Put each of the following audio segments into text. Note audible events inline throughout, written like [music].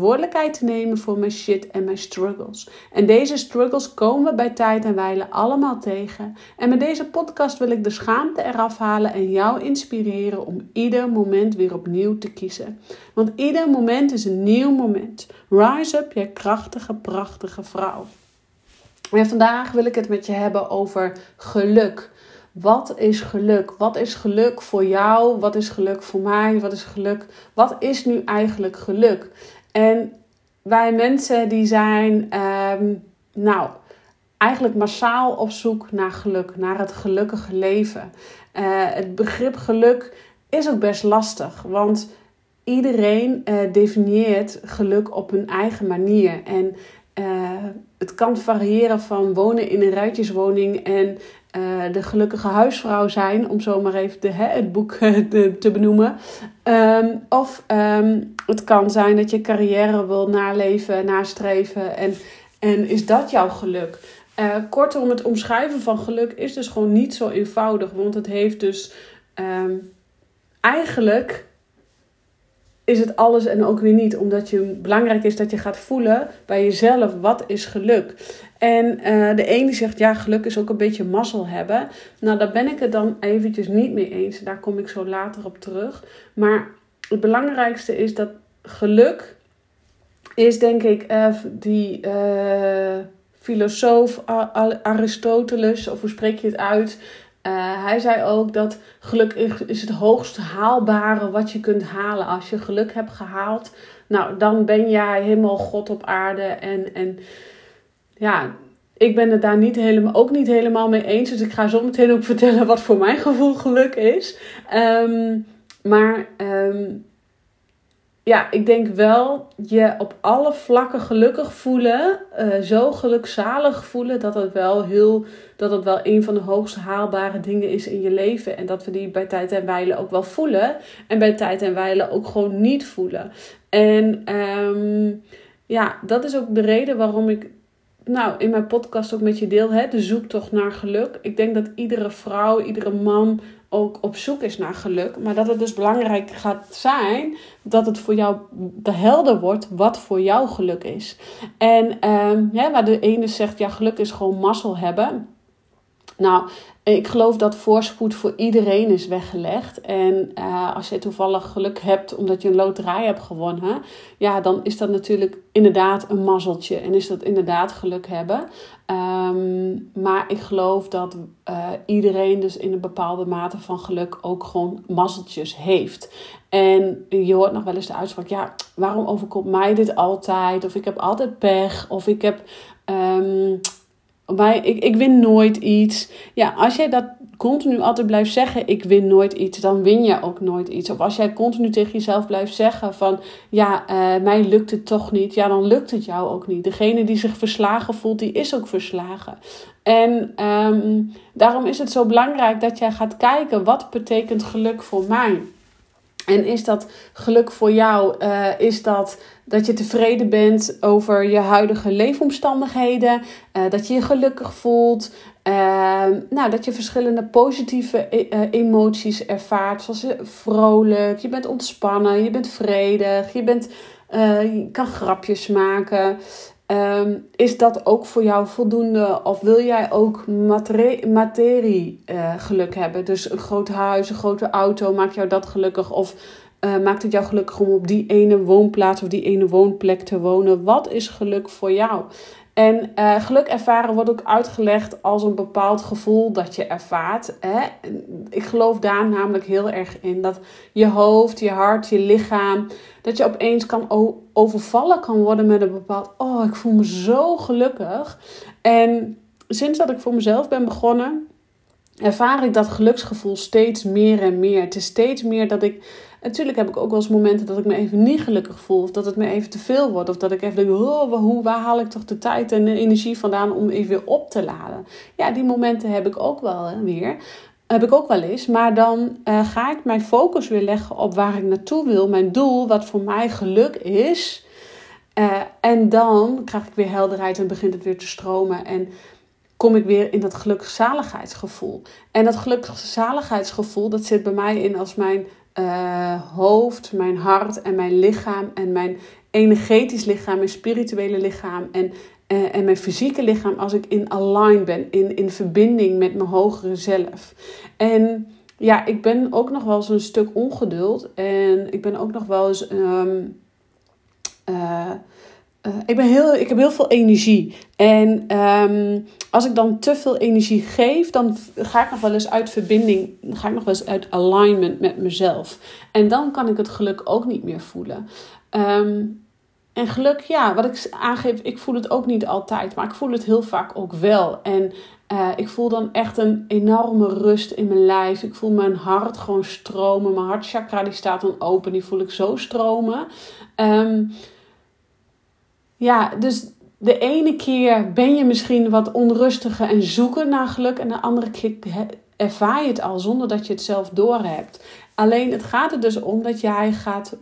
verantwoordelijkheid te nemen voor mijn shit en mijn struggles. En deze struggles komen bij tijd en wijle allemaal tegen. En met deze podcast wil ik de schaamte eraf halen en jou inspireren om ieder moment weer opnieuw te kiezen. Want ieder moment is een nieuw moment. Rise up, jij krachtige, prachtige vrouw. En vandaag wil ik het met je hebben over geluk. Wat is geluk? Wat is geluk voor jou? Wat is geluk voor mij? Wat is geluk? Wat is nu eigenlijk geluk? En wij mensen die zijn, ehm, nou, eigenlijk massaal op zoek naar geluk, naar het gelukkige leven. Uh, het begrip geluk is ook best lastig, want iedereen uh, definieert geluk op hun eigen manier. En uh, het kan variëren van wonen in een ruitjeswoning en uh, de gelukkige huisvrouw zijn, om zo maar even de, hè, het boek [laughs] te, benoemen. Um, of um, het kan zijn dat je carrière wil naleven, nastreven en, en is dat jouw geluk? Uh, kortom, het omschrijven van geluk is dus gewoon niet zo eenvoudig, want het heeft dus um, eigenlijk is het alles en ook weer niet. Omdat je belangrijk is dat je gaat voelen bij jezelf wat is geluk. En uh, de ene zegt ja, geluk is ook een beetje mazzel hebben. Nou, daar ben ik het dan eventjes niet mee eens. Daar kom ik zo later op terug. Maar het belangrijkste is dat geluk is denk ik uh, die uh, filosoof Aristoteles, of hoe spreek je het uit? Hij zei ook dat geluk is het hoogst haalbare wat je kunt halen. Als je geluk hebt gehaald, nou, dan ben jij helemaal God op aarde. En, en ja, ik ben het daar niet helemaal, ook niet helemaal mee eens. Dus ik ga zo meteen ook vertellen wat voor mijn gevoel geluk is. Um, maar um, ja, ik denk wel je op alle vlakken gelukkig voelen, uh, zo gelukzalig voelen, dat het wel heel, dat het wel een van de hoogst haalbare dingen is in je leven. En dat we die bij tijd en wijle ook wel voelen. En bij tijd en wijle ook gewoon niet voelen. En um, ja, dat is ook de reden waarom ik nou, in mijn podcast ook met je deel, hè, de zoektocht naar geluk. Ik denk dat iedere vrouw, iedere man ook op zoek is naar geluk. Maar dat het dus belangrijk gaat zijn dat het voor jou helder wordt wat voor jou geluk is. En ja, waar de ene zegt, ja, geluk is gewoon mazzel hebben. Nou, ik geloof dat voorspoed voor iedereen is weggelegd. En uh, als je toevallig geluk hebt omdat je een loterij hebt gewonnen, ja, dan is dat natuurlijk inderdaad een mazzeltje en is dat inderdaad geluk hebben. Um, maar ik geloof dat uh, iedereen dus in een bepaalde mate van geluk ook gewoon mazzeltjes heeft. En je hoort nog wel eens de uitspraak: ja, waarom overkomt mij dit altijd? Of ik heb altijd pech, of ik heb. Um, bij, ik, ik win nooit iets. Ja, als jij dat continu altijd blijft zeggen, ik win nooit iets, dan win je ook nooit iets. Of als jij continu tegen jezelf blijft zeggen van, ja, uh, mij lukt het toch niet, ja, dan lukt het jou ook niet. Degene die zich verslagen voelt, die is ook verslagen. En um, daarom is het zo belangrijk dat jij gaat kijken, wat betekent geluk voor mij? En is dat geluk voor jou? Uh, is dat dat je tevreden bent over je huidige leefomstandigheden? Uh, dat je je gelukkig voelt? Uh, nou, dat je verschillende positieve emoties ervaart. Zoals vrolijk, je bent ontspannen, je bent vredig, je, bent, je kan grapjes maken. Um, is dat ook voor jou voldoende? Of wil jij ook materie, uh, geluk hebben? Dus een groot huis, een grote auto, maakt jou dat gelukkig? Of uh, maakt het jou gelukkig om op die ene woonplaats of die ene woonplek te wonen? Wat is geluk voor jou? En uh, geluk ervaren wordt ook uitgelegd als een bepaald gevoel dat je ervaart. Hè? Ik geloof daar namelijk heel erg in. Dat je hoofd, je hart, je lichaam, dat je opeens kan overvallen kan worden met een bepaald... Oh, ik voel me zo gelukkig. En sinds dat ik voor mezelf ben begonnen, ervaar ik dat geluksgevoel steeds meer en meer. Het is steeds meer dat ik Natuurlijk heb ik ook wel eens momenten dat ik me even niet gelukkig voel. Of dat het me even te veel wordt. Of dat ik even denk, oh, hoe, waar haal ik toch de tijd en de energie vandaan om even weer op te laden. Ja, die momenten heb ik ook wel weer. Heb ik ook wel eens. Maar dan uh, ga ik mijn focus weer leggen op waar ik naartoe wil. Mijn doel, wat voor mij geluk is. Uh, en dan krijg ik weer helderheid en begint het weer te stromen. En kom ik weer in dat gelukkig-zaligheidsgevoel. En dat gelukkig-zaligheidsgevoel, dat zit bij mij in als mijn uh, hoofd, mijn hart en mijn lichaam en mijn energetisch lichaam, mijn spirituele lichaam en, uh, en mijn fysieke lichaam als ik in align ben, in, in verbinding met mijn hogere zelf. En ja, ik ben ook nog wel eens een stuk ongeduld en ik ben ook nog wel eens. Um, uh, ik, ben heel, ik heb heel veel energie. En um, als ik dan te veel energie geef, dan ga ik nog wel eens uit verbinding, ga ik nog wel eens uit alignment met mezelf. En dan kan ik het geluk ook niet meer voelen. Um, en geluk, ja, wat ik aangeef, ik voel het ook niet altijd, maar ik voel het heel vaak ook wel. En uh, ik voel dan echt een enorme rust in mijn lijf. Ik voel mijn hart gewoon stromen. Mijn hartchakra die staat dan open, die voel ik zo stromen. Um, ja, dus de ene keer ben je misschien wat onrustiger en zoeken naar geluk. En de andere keer ervaar je het al zonder dat je het zelf doorhebt. Alleen het gaat er dus om dat jij gaat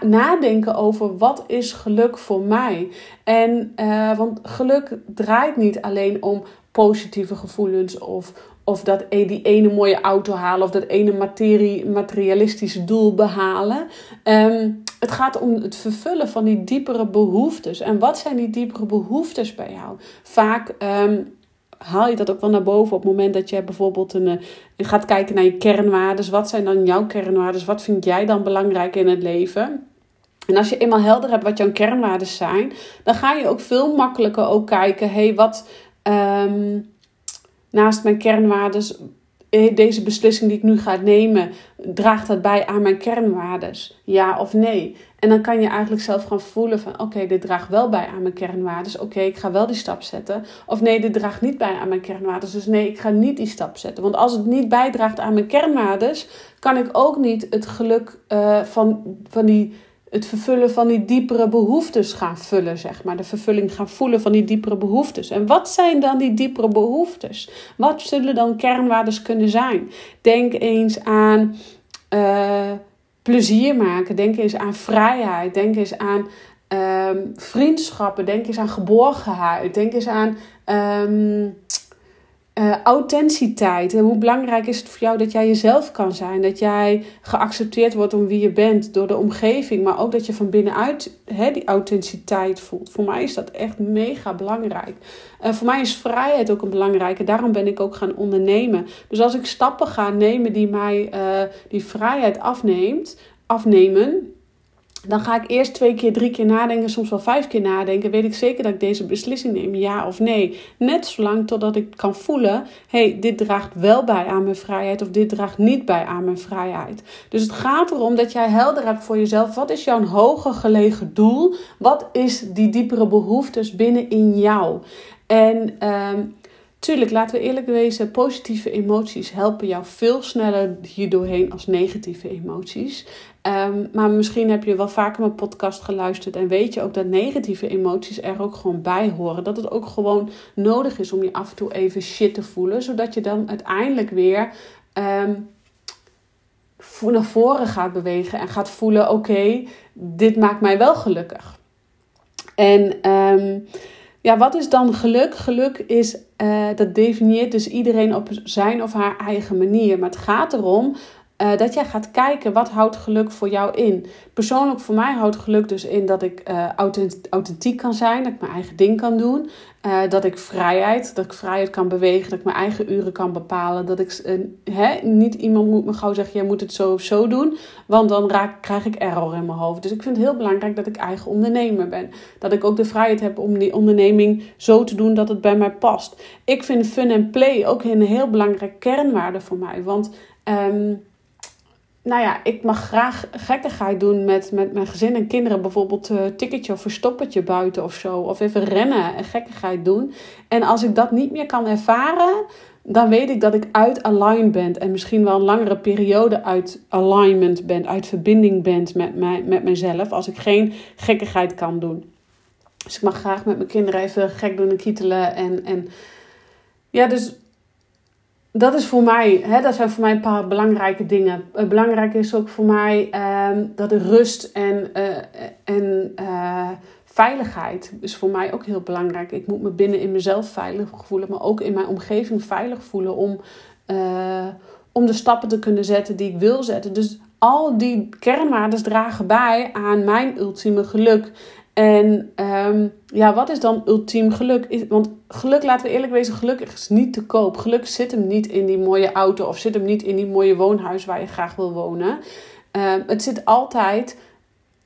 nadenken over wat is geluk voor mij. En uh, want geluk draait niet alleen om positieve gevoelens of, of dat e-, die ene mooie auto halen of dat ene materie, materialistische doel behalen. Um, het gaat om het vervullen van die diepere behoeftes. En wat zijn die diepere behoeftes bij jou? Vaak um, haal je dat ook wel naar boven op het moment dat je bijvoorbeeld een, uh, gaat kijken naar je kernwaarden. Wat zijn dan jouw kernwaarden? Wat vind jij dan belangrijk in het leven? En als je eenmaal helder hebt wat jouw kernwaarden zijn, dan ga je ook veel makkelijker ook kijken: hé, hey, wat um, naast mijn kernwaarden eh, deze beslissing die ik nu ga nemen, draagt dat bij aan mijn kernwaardes? Ja of nee? En dan kan je eigenlijk zelf gaan voelen van oké, dit draagt wel bij aan mijn kernwaardes. Oké, ik ga wel die stap zetten. Of nee, dit draagt niet bij aan mijn kernwaardes. Dus nee, ik ga niet die stap zetten. Want als het niet bijdraagt aan mijn kernwaardes, kan ik ook niet het geluk uh, van, van die het vervullen van die diepere behoeftes gaan vullen, zeg maar. De vervulling gaan voelen van die diepere behoeftes. En wat zijn dan die diepere behoeftes? Wat zullen dan kernwaardes kunnen zijn? Denk eens aan uh, plezier maken. Denk eens aan vrijheid. Denk eens aan um, vriendschappen. Denk eens aan geborgenheid. Denk eens aan. Um, uh, authenticiteit. Hoe belangrijk is het voor jou dat jij jezelf kan zijn? Dat jij geaccepteerd wordt om wie je bent door de omgeving, maar ook dat je van binnenuit die authenticiteit voelt. Voor mij is dat echt mega belangrijk. Uh, voor mij is vrijheid ook een belangrijke. Daarom ben ik ook gaan ondernemen. Dus als ik stappen ga nemen die mij uh, die vrijheid afneemt, afnemen dan ga ik eerst twee keer, drie keer nadenken, soms wel vijf keer nadenken. Weet ik zeker dat ik deze beslissing neem, ja of nee? Net zolang totdat ik kan voelen: hey, dit draagt wel bij aan mijn vrijheid of dit draagt niet bij aan mijn vrijheid. Dus het gaat erom dat jij helder hebt voor jezelf: wat is jouw hoger gelegen doel? Wat is die diepere behoeftes binnen in jou? En. Um, Tuurlijk, laten we eerlijk wezen, positieve emoties helpen jou veel sneller hierdoorheen als negatieve emoties. Um, maar misschien heb je wel vaker mijn podcast geluisterd en weet je ook dat negatieve emoties er ook gewoon bij horen. Dat het ook gewoon nodig is om je af en toe even shit te voelen, zodat je dan uiteindelijk weer um, naar voren gaat bewegen en gaat voelen: oké, dit maakt mij wel gelukkig. En um, ja, wat is dan geluk? Geluk is, uh, dat definieert dus iedereen op zijn of haar eigen manier. Maar het gaat erom uh, dat jij gaat kijken wat houdt geluk voor jou in. Persoonlijk voor mij houdt geluk dus in dat ik uh, authentiek kan zijn, dat ik mijn eigen ding kan doen, uh, dat ik vrijheid, dat ik vrijheid kan bewegen, dat ik mijn eigen uren kan bepalen, dat ik niet iemand moet me gauw zeggen jij moet het zo of zo doen, want dan raak, krijg ik error in mijn hoofd. Dus ik vind het heel belangrijk dat ik eigen ondernemer ben, dat ik ook de vrijheid heb om die onderneming zo te doen dat het bij mij past. Ik vind fun en play ook een heel belangrijke kernwaarde voor mij, want um, nou ja, ik mag graag gekkigheid doen met, met mijn gezin en kinderen. Bijvoorbeeld een uh, ticketje of verstoppertje buiten of zo. Of even rennen en gekkigheid doen. En als ik dat niet meer kan ervaren, dan weet ik dat ik uit align ben en misschien wel een langere periode uit alignment ben, uit verbinding ben met, mij, met mezelf, als ik geen gekkigheid kan doen. Dus ik mag graag met mijn kinderen even gek doen en kietelen. En, en ja, dus dat is voor mij, hè, dat zijn voor mij een paar belangrijke dingen. Uh, belangrijk is ook voor mij uh, dat rust en, uh, en uh, veiligheid is voor mij ook heel belangrijk. Ik moet me binnen in mezelf veilig voelen, maar ook in mijn omgeving veilig voelen om, om de stappen te kunnen zetten die ik wil zetten. Dus al die kernwaarden dragen bij aan mijn ultieme geluk. En um, ja, wat is dan ultiem geluk? Want geluk, laten we eerlijk wezen, geluk is niet te koop. Geluk zit hem niet in die mooie auto of zit hem niet in die mooie woonhuis waar je graag wil wonen. Um, het zit altijd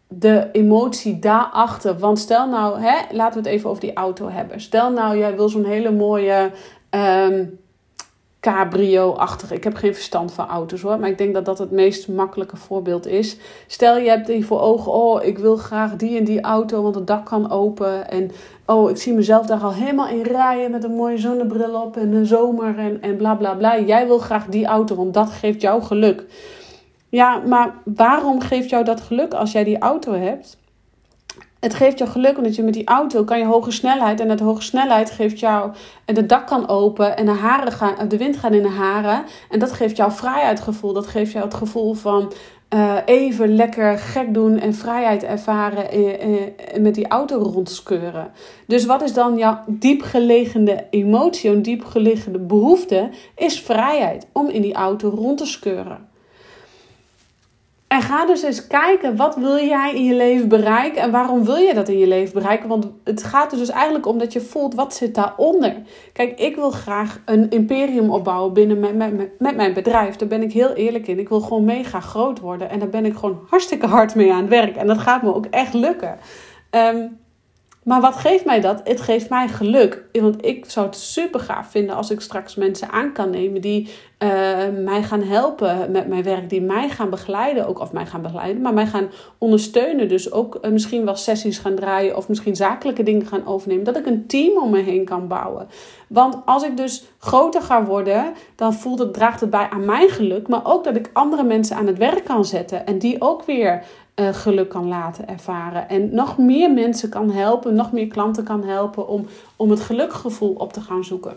de emotie daarachter. Want stel nou, hè, laten we het even over die auto hebben. Stel nou, jij wil zo'n hele mooie. Um, cabrio-achtig. Ik heb geen verstand van auto's hoor, maar ik denk dat dat het meest makkelijke voorbeeld is. Stel je hebt hier voor ogen, oh ik wil graag die en die auto, want het dak kan open. En oh ik zie mezelf daar al helemaal in rijden met een mooie zonnebril op en een zomer en, en bla bla bla. Jij wil graag die auto, want dat geeft jou geluk. Ja, maar waarom geeft jou dat geluk als jij die auto hebt? Het geeft jou geluk omdat je met die auto kan je hoge snelheid. En dat hoge snelheid geeft jou. En de dak kan open. En de, haren gaan, de wind gaat in de haren. En dat geeft jou vrijheidsgevoel. Dat geeft jou het gevoel van. Uh, even lekker gek doen en vrijheid ervaren en, met die auto rondskeuren. Dus wat is dan jouw diepgelegende emotie, een diepgelegende behoefte? Is vrijheid om in die auto rond te skeuren. En ga dus eens kijken, wat wil jij in je leven bereiken en waarom wil je dat in je leven bereiken? Want het gaat er dus eigenlijk om dat je voelt, wat zit daaronder? Kijk, ik wil graag een imperium opbouwen binnen met, met, met mijn bedrijf. Daar ben ik heel eerlijk in. Ik wil gewoon mega groot worden en daar ben ik gewoon hartstikke hard mee aan het werk. En dat gaat me ook echt lukken. Um, maar wat geeft mij dat? Het geeft mij geluk. Want ik zou het super gaaf vinden als ik straks mensen aan kan nemen die uh, mij gaan helpen met mijn werk, die mij gaan begeleiden, ook of mij gaan begeleiden, maar mij gaan ondersteunen. Dus ook uh, misschien wel sessies gaan draaien of misschien zakelijke dingen gaan overnemen. Dat ik een team om me heen kan bouwen. Want als ik dus groter ga worden, dan voelt het, draagt het bij aan mijn geluk, maar ook dat ik andere mensen aan het werk kan zetten en die ook weer uh, geluk kan laten ervaren. En nog meer mensen kan helpen, nog meer klanten kan helpen om, om het gelukgevoel op te gaan zoeken.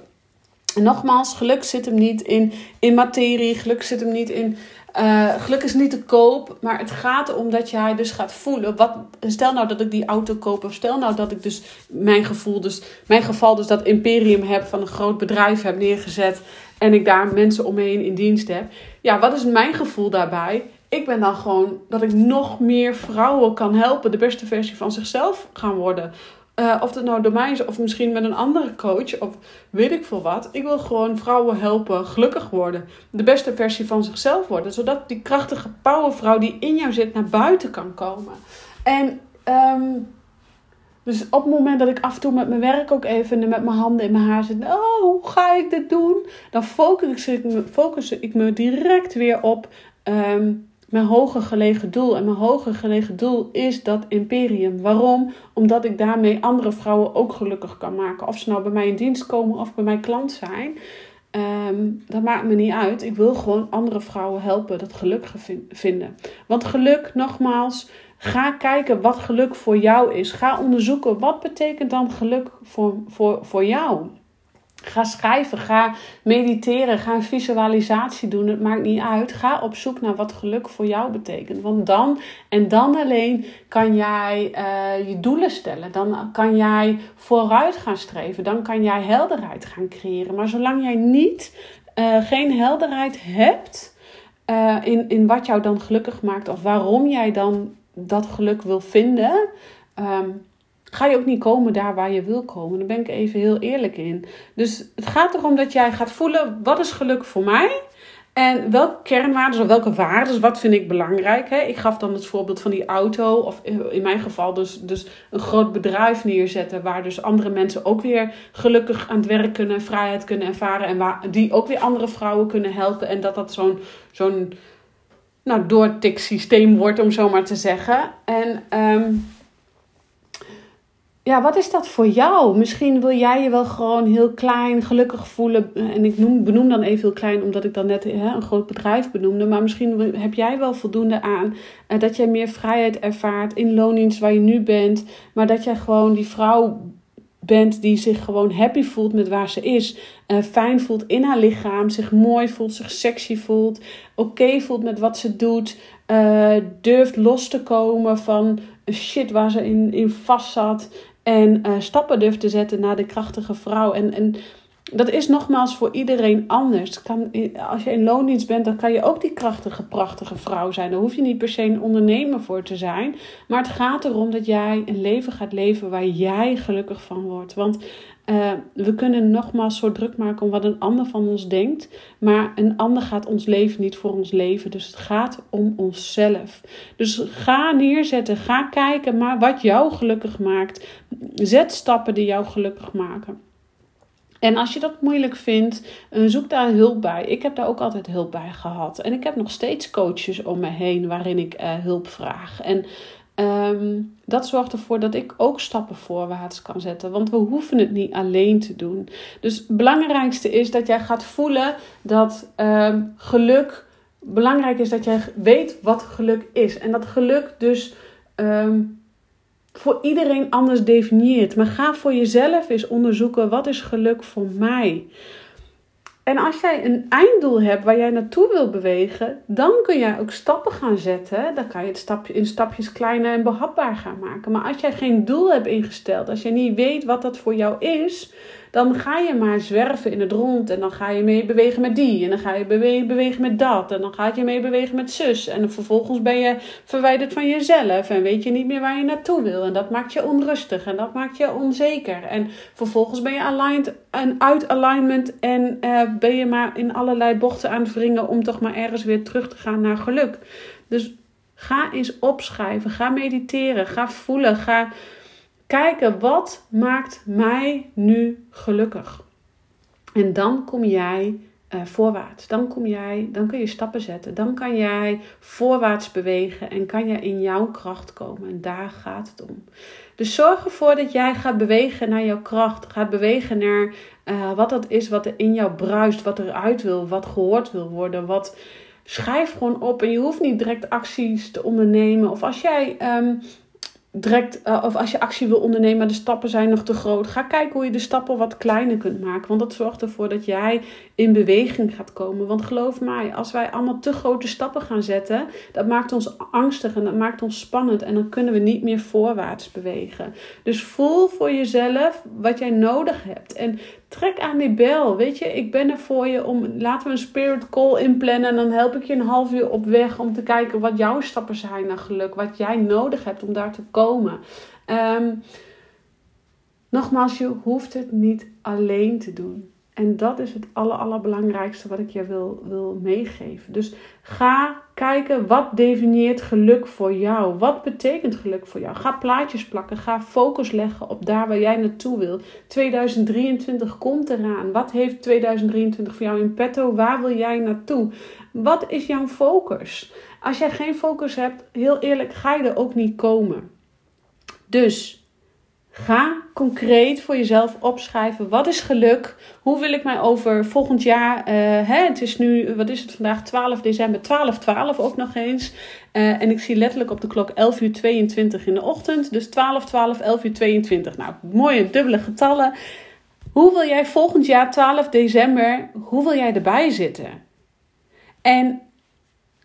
En nogmaals, geluk zit hem niet in, in materie, geluk zit hem niet in. Uh, geluk is niet te koop, maar het gaat erom dat jij dus gaat voelen. Wat, stel nou dat ik die auto koop, of stel nou dat ik dus mijn gevoel, dus mijn geval, dus dat imperium heb van een groot bedrijf heb neergezet en ik daar mensen omheen in dienst heb. Ja, wat is mijn gevoel daarbij? Ik ben dan gewoon dat ik nog meer vrouwen kan helpen de beste versie van zichzelf gaan worden. Uh, of het nou door mij is of misschien met een andere coach of weet ik veel wat. Ik wil gewoon vrouwen helpen gelukkig worden. De beste versie van zichzelf worden. Zodat die krachtige powervrouw die in jou zit naar buiten kan komen. En um, dus op het moment dat ik af en toe met mijn werk ook even met mijn handen in mijn haar zit. Oh, hoe ga ik dit doen? Dan focus ik me, focus ik me direct weer op... Um, mijn hoger gelegen doel. En mijn hoger gelegen doel is dat imperium. Waarom? Omdat ik daarmee andere vrouwen ook gelukkig kan maken. Of ze nou bij mij in dienst komen of bij mij klant zijn. Um, dat maakt me niet uit. Ik wil gewoon andere vrouwen helpen dat geluk vinden. Want geluk, nogmaals, ga kijken wat geluk voor jou is. Ga onderzoeken wat betekent dan geluk voor, voor, voor jou. Ga schrijven, ga mediteren, ga een visualisatie doen. Het maakt niet uit. Ga op zoek naar wat geluk voor jou betekent. Want dan en dan alleen kan jij uh, je doelen stellen. Dan kan jij vooruit gaan streven. Dan kan jij helderheid gaan creëren. Maar zolang jij niet, uh, geen helderheid hebt uh, in, in wat jou dan gelukkig maakt. Of waarom jij dan dat geluk wil vinden. Um, ga je ook niet komen daar waar je wil komen. Daar ben ik even heel eerlijk in. Dus het gaat erom dat jij gaat voelen: wat is geluk voor mij? En welke kernwaarden of welke waarden, wat vind ik belangrijk? Hè? Ik gaf dan het voorbeeld van die auto, of in mijn geval dus, dus een groot bedrijf neerzetten, waar dus andere mensen ook weer gelukkig aan het werk kunnen, vrijheid kunnen ervaren en waar, die ook weer andere vrouwen kunnen helpen. En dat dat zo'n zo'n nou, doortik systeem wordt, om zo maar te zeggen. En um, ja, wat is dat voor jou? Misschien wil jij je wel gewoon heel klein, gelukkig voelen. En ik noem, benoem dan even heel klein, omdat ik dan net hè, een groot bedrijf benoemde. Maar misschien heb jij wel voldoende aan uh, dat jij meer vrijheid ervaart in loondienst waar je nu bent. Maar dat jij gewoon die vrouw bent die zich gewoon happy voelt met waar ze is. Uh, fijn voelt in haar lichaam, zich mooi voelt, zich sexy voelt. Oké voelt met wat ze doet. Uh, durft los te komen van shit waar ze in, in vast zat. En uh, stappen durft te zetten naar de krachtige vrouw. En, en dat is nogmaals voor iedereen anders. Kan, als je in loondienst bent, dan kan je ook die krachtige, prachtige vrouw zijn. Daar hoef je niet per se een ondernemer voor te zijn. Maar het gaat erom dat jij een leven gaat leven waar jij gelukkig van wordt. Want uh, we kunnen nogmaals zo druk maken om wat een ander van ons denkt. Maar een ander gaat ons leven niet voor ons leven. Dus het gaat om onszelf. Dus ga neerzetten, ga kijken maar wat jou gelukkig maakt. Zet stappen die jou gelukkig maken. En als je dat moeilijk vindt, eh, zoek daar hulp bij. Ik heb daar ook altijd hulp bij gehad. En ik heb nog steeds coaches om me heen waarin ik uh, hulp vraag. En um, dat zorgt ervoor dat ik ook stappen voorwaarts kan zetten. Want we hoeven het niet alleen te doen. Dus het belangrijkste is dat jij gaat voelen dat um, geluk. Belangrijk is dat jij weet wat geluk is. En dat geluk dus. Um, voor iedereen anders definieert. Maar ga voor jezelf eens onderzoeken wat is geluk voor mij. En als jij een einddoel hebt waar jij naartoe wil bewegen, dan kun jij ook stappen gaan zetten. Dan kan je het stapje, in stapjes kleiner en behapbaar gaan maken. Maar als jij geen doel hebt ingesteld, als je niet weet wat dat voor jou is, dan ga je maar zwerven in het rond. En dan ga je mee bewegen met die. En dan ga je bewegen, bewegen met dat. En dan ga je mee bewegen met zus. En vervolgens ben je verwijderd van jezelf. En weet je niet meer waar je naartoe wil. En dat maakt je onrustig. En dat maakt je onzeker. En vervolgens ben je aligned en uit alignment. En ben je maar in allerlei bochten aan het wringen. Om toch maar ergens weer terug te gaan naar geluk. Dus ga eens opschrijven. Ga mediteren. Ga voelen. Ga kijken wat maakt mij nu gelukkig. En dan kom jij uh, voorwaarts. Dan, kom jij, dan kun je stappen zetten. Dan kan jij voorwaarts bewegen en kan je in jouw kracht komen. En daar gaat het om. Dus zorg ervoor dat jij gaat bewegen naar jouw kracht. Gaat bewegen naar uh, wat dat is wat er in jou bruist. Wat eruit wil. Wat gehoord wil worden. Wat schrijf gewoon op. En je hoeft niet direct acties te ondernemen. Of als jij um, direct, uh, of als je actie wil ondernemen, maar de stappen zijn nog te groot. Ga kijken hoe je de stappen wat kleiner kunt maken. Want dat zorgt ervoor dat jij in beweging gaat komen. Want geloof mij, als wij allemaal te grote stappen gaan zetten, dat maakt ons angstig en dat maakt ons spannend. En dan kunnen we niet meer voorwaarts bewegen. Dus voel voor jezelf wat jij nodig hebt. En trek aan die bel. Weet je, ik ben er voor je om. Laten we een spirit call inplannen. En dan help ik je een half uur op weg om te kijken wat jouw stappen zijn naar geluk. Wat jij nodig hebt om daar te komen. Um, nogmaals, je hoeft het niet alleen te doen. En dat is het aller, allerbelangrijkste wat ik je wil, wil meegeven. Dus ga kijken wat definieert geluk voor jou. Wat betekent geluk voor jou? Ga plaatjes plakken. Ga focus leggen op daar waar jij naartoe wil. 2023 komt eraan. Wat heeft 2023 voor jou in petto? Waar wil jij naartoe? Wat is jouw focus? Als jij geen focus hebt, heel eerlijk, ga je er ook niet komen. Dus Ga concreet voor jezelf opschrijven. Wat is geluk? Hoe wil ik mij over volgend jaar. Uh, hè, het is nu, wat is het vandaag? 12 december, 12, 12 ook nog eens. Uh, en ik zie letterlijk op de klok 11 uur 22 in de ochtend. Dus 12, 12, 11 uur 22. Nou, mooie dubbele getallen. Hoe wil jij volgend jaar 12 december, hoe wil jij erbij zitten? En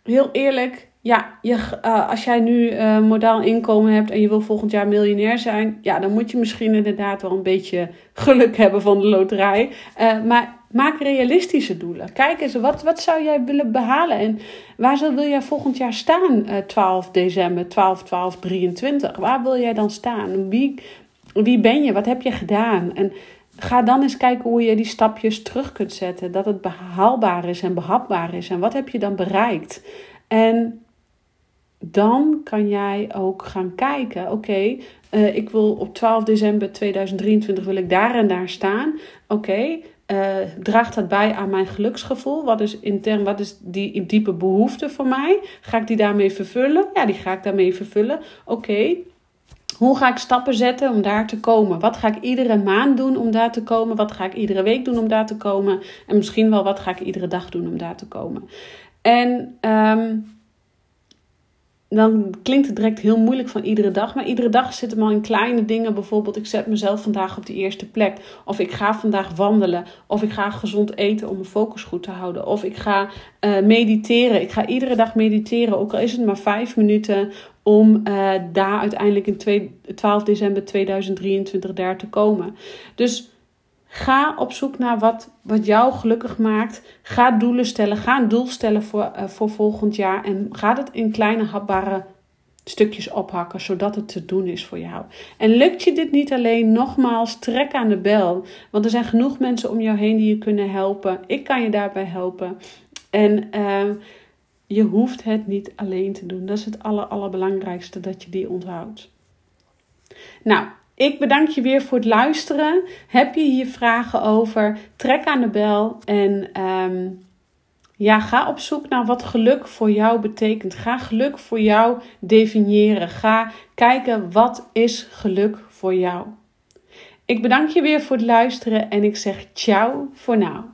heel eerlijk, ja, je, uh, als jij nu uh, modaal inkomen hebt en je wil volgend jaar miljonair zijn, ja, dan moet je misschien inderdaad wel een beetje geluk hebben van de loterij. Uh, maar maak realistische doelen. Kijk eens, wat, wat zou jij willen behalen en waar wil jij volgend jaar staan, 12 december, 12, 12, 23? Waar wil jij dan staan? Wie, wie ben je? Wat heb je gedaan? En ga dan eens kijken hoe je die stapjes terug kunt zetten. Dat het behaalbaar is en behapbaar is. En wat heb je dan bereikt? En dan kan jij ook gaan kijken. Oké, uh, ik wil op 12 december 2023 wil ik daar en daar staan. Oké, okay, uh, draagt dat bij aan mijn geluksgevoel? Wat is intern, wat is die diepe behoefte voor mij? Ga ik die daarmee vervullen? Ja, die ga ik daarmee vervullen. Oké. Hoe ga ik stappen zetten om daar te komen? Wat ga ik iedere maand doen om daar te komen? Wat ga ik iedere week doen om daar te komen? En misschien wel wat ga ik iedere dag doen om daar te komen? En um, dan klinkt het direct heel moeilijk van iedere dag. Maar iedere dag zit hem al in kleine dingen. Bijvoorbeeld, ik zet mezelf vandaag op de eerste plek. Of ik ga vandaag wandelen. Of ik ga gezond eten om mijn focus goed te houden. Of ik ga uh, mediteren. Ik ga iedere dag mediteren. Ook al is het maar vijf minuten. Om uh, daar uiteindelijk in 12 december 2023 daar te komen. Dus Ga op zoek naar wat, wat jou gelukkig maakt. Ga doelen stellen. Ga een doel stellen voor, uh, voor volgend jaar. En ga het in kleine hapbare stukjes ophakken, zodat het te doen is voor jou. En lukt je dit niet alleen, nogmaals, trek aan de bel. Want er zijn genoeg mensen om jou heen die je kunnen helpen. Ik kan je daarbij helpen. En uh, je hoeft het niet alleen te doen. Dat is het aller, allerbelangrijkste, dat je die onthoudt. Nou, ik bedank je weer voor het luisteren. Heb je hier vragen over? Trek aan de bel en um, ja, ga op zoek naar wat geluk voor jou betekent. Ga geluk voor jou definiëren. Ga kijken wat is geluk voor jou. Ik bedank je weer voor het luisteren en ik zeg ciao voor nu.